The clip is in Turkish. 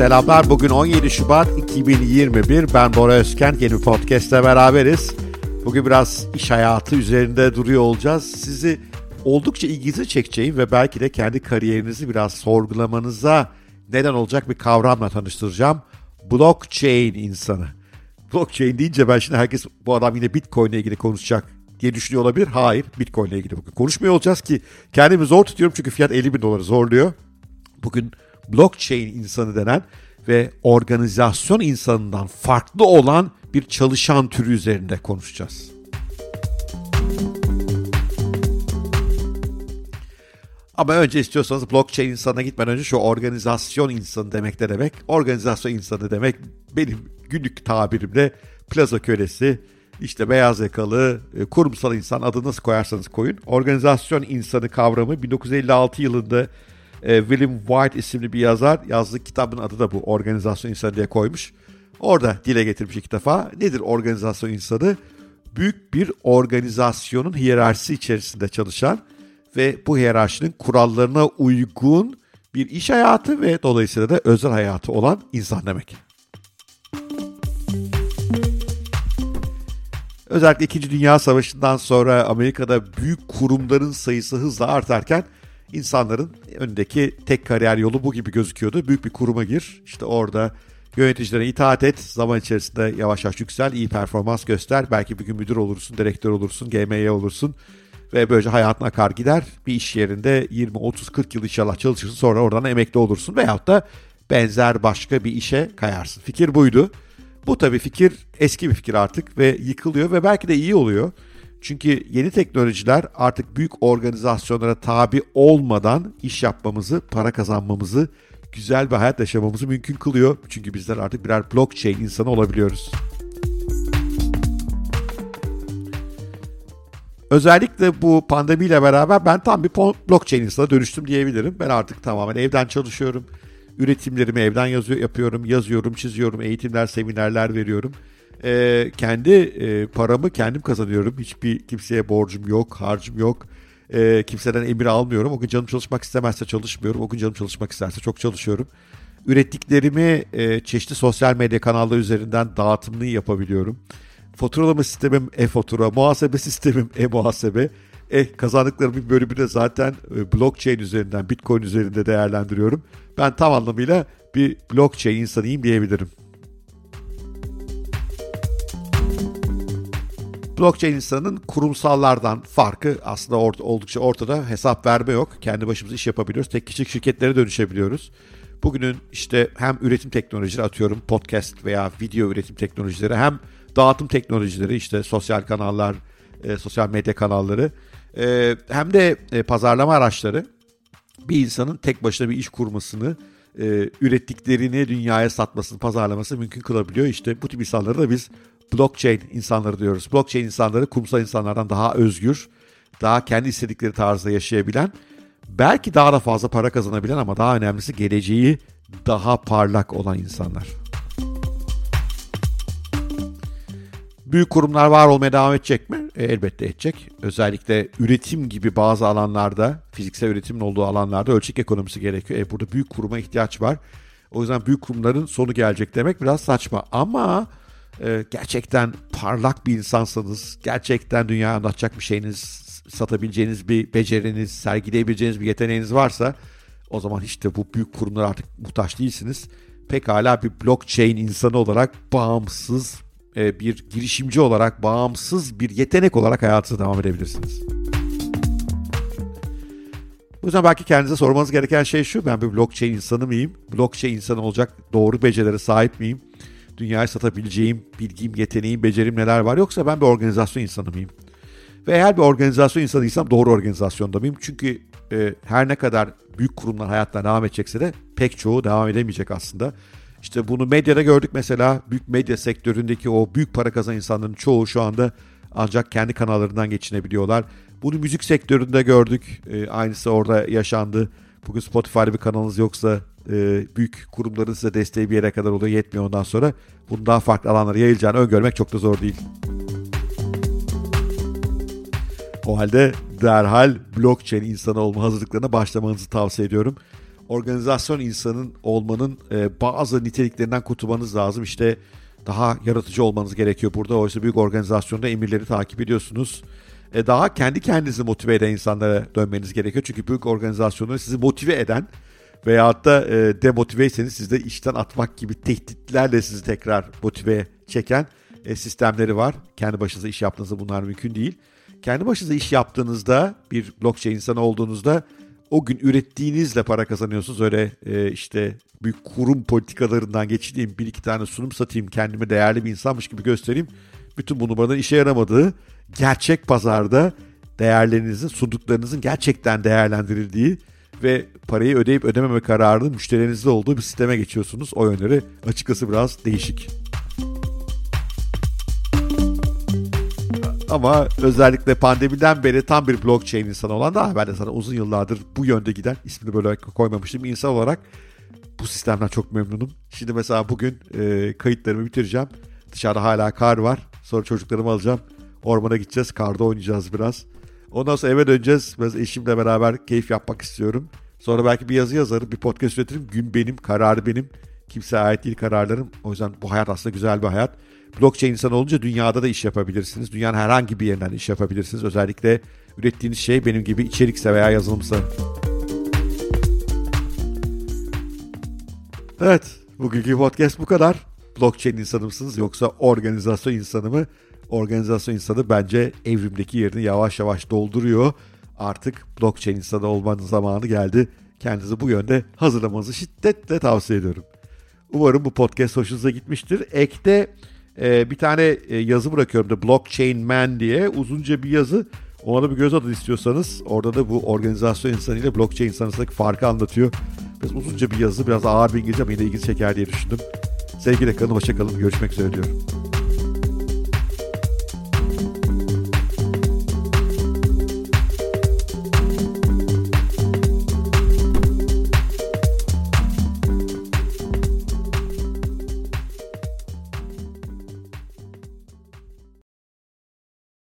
Selamlar. Bugün 17 Şubat 2021. Ben Bora Özkent. Yeni bir podcast'te beraberiz. Bugün biraz iş hayatı üzerinde duruyor olacağız. Sizi oldukça ilginizi çekeceğim ve belki de kendi kariyerinizi biraz sorgulamanıza neden olacak bir kavramla tanıştıracağım. Blockchain insanı. Blockchain deyince ben şimdi herkes bu adam yine Bitcoin ile ilgili konuşacak diye düşünüyor olabilir. Hayır Bitcoin ile ilgili bugün konuşmuyor olacağız ki kendimi zor tutuyorum çünkü fiyat 50 bin doları zorluyor. Bugün blockchain insanı denen ve organizasyon insanından farklı olan bir çalışan türü üzerinde konuşacağız. Ama önce istiyorsanız blockchain insanına gitmeden önce şu organizasyon insanı demek ne demek? Organizasyon insanı demek benim günlük tabirimle plaza kölesi, işte beyaz yakalı, e, kurumsal insan adı nasıl koyarsanız koyun. Organizasyon insanı kavramı 1956 yılında e, William White isimli bir yazar yazdığı kitabın adı da bu organizasyon insanı diye koymuş. Orada dile getirmiş ilk defa. Nedir organizasyon insanı? Büyük bir organizasyonun hiyerarşisi içerisinde çalışan ve bu hiyerarşinin kurallarına uygun bir iş hayatı ve dolayısıyla da özel hayatı olan insan demek. Özellikle 2. Dünya Savaşı'ndan sonra Amerika'da büyük kurumların sayısı hızla artarken insanların önündeki tek kariyer yolu bu gibi gözüküyordu. Büyük bir kuruma gir, işte orada yöneticilere itaat et, zaman içerisinde yavaş yavaş yüksel, iyi performans göster. Belki bir gün müdür olursun, direktör olursun, GMY olursun ve böylece hayatın akar gider. Bir iş yerinde 20, 30, 40 yıl inşallah çalışırsın sonra oradan emekli olursun veyahut da benzer başka bir işe kayarsın. Fikir buydu. Bu tabii fikir eski bir fikir artık ve yıkılıyor ve belki de iyi oluyor. Çünkü yeni teknolojiler artık büyük organizasyonlara tabi olmadan iş yapmamızı, para kazanmamızı, güzel bir hayat yaşamamızı mümkün kılıyor. Çünkü bizler artık birer blockchain insanı olabiliyoruz. Özellikle bu pandemiyle beraber ben tam bir blockchain insana dönüştüm diyebilirim. Ben artık tamamen evden çalışıyorum. Üretimlerimi evden yazıyor, yapıyorum, yazıyorum, çiziyorum, eğitimler, seminerler veriyorum. Ee, kendi e, paramı kendim kazanıyorum. Hiçbir kimseye borcum yok, harcım yok. Ee, kimseden emir almıyorum. O gün canım çalışmak istemezse çalışmıyorum. O gün canım çalışmak isterse çok çalışıyorum. Ürettiklerimi e, çeşitli sosyal medya kanalları üzerinden dağıtımını yapabiliyorum. Faturalama sistemim e-fatura, muhasebe sistemim e-muhasebe. E kazandıklarımın bir bölümünü zaten e, blockchain üzerinden, bitcoin üzerinde değerlendiriyorum. Ben tam anlamıyla bir blockchain insanıyım diyebilirim. Blockchain insanının kurumsallardan farkı aslında or- oldukça ortada. Hesap verme yok. Kendi başımıza iş yapabiliyoruz. Tek kişilik şirketlere dönüşebiliyoruz. Bugünün işte hem üretim teknolojileri atıyorum podcast veya video üretim teknolojileri hem dağıtım teknolojileri işte sosyal kanallar, e, sosyal medya kanalları e, hem de e, pazarlama araçları bir insanın tek başına bir iş kurmasını, e, ürettiklerini dünyaya satmasını, pazarlaması mümkün kılabiliyor. İşte bu tip insanları da biz blockchain insanları diyoruz. Blockchain insanları kumsal insanlardan daha özgür, daha kendi istedikleri tarzda yaşayabilen, belki daha da fazla para kazanabilen ama daha önemlisi geleceği daha parlak olan insanlar. Büyük kurumlar var olmaya devam edecek mi? E, elbette edecek. Özellikle üretim gibi bazı alanlarda, fiziksel üretimin olduğu alanlarda ölçek ekonomisi gerekiyor. E, burada büyük kuruma ihtiyaç var. O yüzden büyük kurumların sonu gelecek demek biraz saçma. Ama e, gerçekten parlak bir insansanız, gerçekten dünyaya anlatacak bir şeyiniz, satabileceğiniz bir beceriniz, sergileyebileceğiniz bir yeteneğiniz varsa o zaman işte bu büyük kurumlar artık muhtaç değilsiniz. Pekala bir blockchain insanı olarak bağımsız e, bir girişimci olarak, bağımsız bir yetenek olarak hayatınıza devam edebilirsiniz. Bu yüzden belki kendinize sormanız gereken şey şu. Ben bir blockchain insanı mıyım? Blockchain insanı olacak doğru becerilere sahip miyim? Dünyayı satabileceğim bilgim, yeteneğim, becerim neler var? Yoksa ben bir organizasyon insanı mıyım? Ve eğer bir organizasyon insanıysam doğru organizasyonda mıyım? Çünkü e, her ne kadar büyük kurumlar hayatlarına devam edecekse de pek çoğu devam edemeyecek aslında. İşte bunu medyada gördük mesela büyük medya sektöründeki o büyük para kazanan insanların çoğu şu anda ancak kendi kanallarından geçinebiliyorlar. Bunu müzik sektöründe gördük. E, aynısı orada yaşandı. Bugün Spotify'da bir kanalınız yoksa e, büyük kurumların size desteği bir yere kadar oluyor yetmiyor ondan sonra. Bunun daha farklı alanlara yayılacağını öngörmek çok da zor değil. O halde derhal blockchain insanı olma hazırlıklarına başlamanızı tavsiye ediyorum. organizasyon insanın olmanın e, bazı niteliklerinden kurtulmanız lazım. İşte daha yaratıcı olmanız gerekiyor burada. Oysa büyük organizasyonda emirleri takip ediyorsunuz. E, daha kendi kendinizi motive eden insanlara dönmeniz gerekiyor. Çünkü büyük organizasyonları sizi motive eden veyahut da e, demotiveyseniz sizi de işten atmak gibi tehditlerle sizi tekrar motive çeken e, sistemleri var. Kendi başınıza iş yaptığınızda bunlar mümkün değil. Kendi başınıza iş yaptığınızda bir blockchain insanı olduğunuzda o gün ürettiğinizle para kazanıyorsunuz. Öyle e, işte büyük kurum politikalarından geçtiğim bir iki tane sunum satayım kendime değerli bir insanmış gibi göstereyim. Bütün bu numaraların işe yaramadığı gerçek pazarda değerlerinizin sunduklarınızın gerçekten değerlendirildiği ve parayı ödeyip ödememe kararının müşterilerinizde olduğu bir sisteme geçiyorsunuz. O yönleri açıkçası biraz değişik. Ama özellikle pandemiden beri tam bir blockchain insanı olan da ben de sana uzun yıllardır bu yönde giden ismini böyle koymamıştım insan olarak bu sistemden çok memnunum. Şimdi mesela bugün e, kayıtlarımı bitireceğim. Dışarıda hala kar var. Sonra çocuklarımı alacağım. Ormana gideceğiz. Karda oynayacağız biraz. Ondan sonra eve döneceğiz. Biraz eşimle beraber keyif yapmak istiyorum. Sonra belki bir yazı yazarım, bir podcast üretirim. Gün benim, kararı benim. Kimseye ait değil kararlarım. O yüzden bu hayat aslında güzel bir hayat. Blockchain insan olunca dünyada da iş yapabilirsiniz. Dünyanın herhangi bir yerinden iş yapabilirsiniz. Özellikle ürettiğiniz şey benim gibi içerikse veya yazılımsa. Evet, bugünkü podcast bu kadar. Blockchain insanı mısınız yoksa organizasyon insanı mı? Organizasyon insanı bence evrimdeki yerini yavaş yavaş dolduruyor. Artık blockchain insanı olmanın zamanı geldi. Kendinizi bu yönde hazırlamanızı şiddetle tavsiye ediyorum. Umarım bu podcast hoşunuza gitmiştir. Ekte e, bir tane e, yazı bırakıyorum da Blockchain Man diye uzunca bir yazı. Ona da bir göz atın istiyorsanız. Orada da bu organizasyon insanı ile blockchain insanı arasındaki farkı anlatıyor. Biraz uzunca bir yazı, biraz ağır bir İngilizce ama yine ilgi çeker diye düşündüm. Sevgiyle kalın, hoşça kalın. Görüşmek üzere diyorum.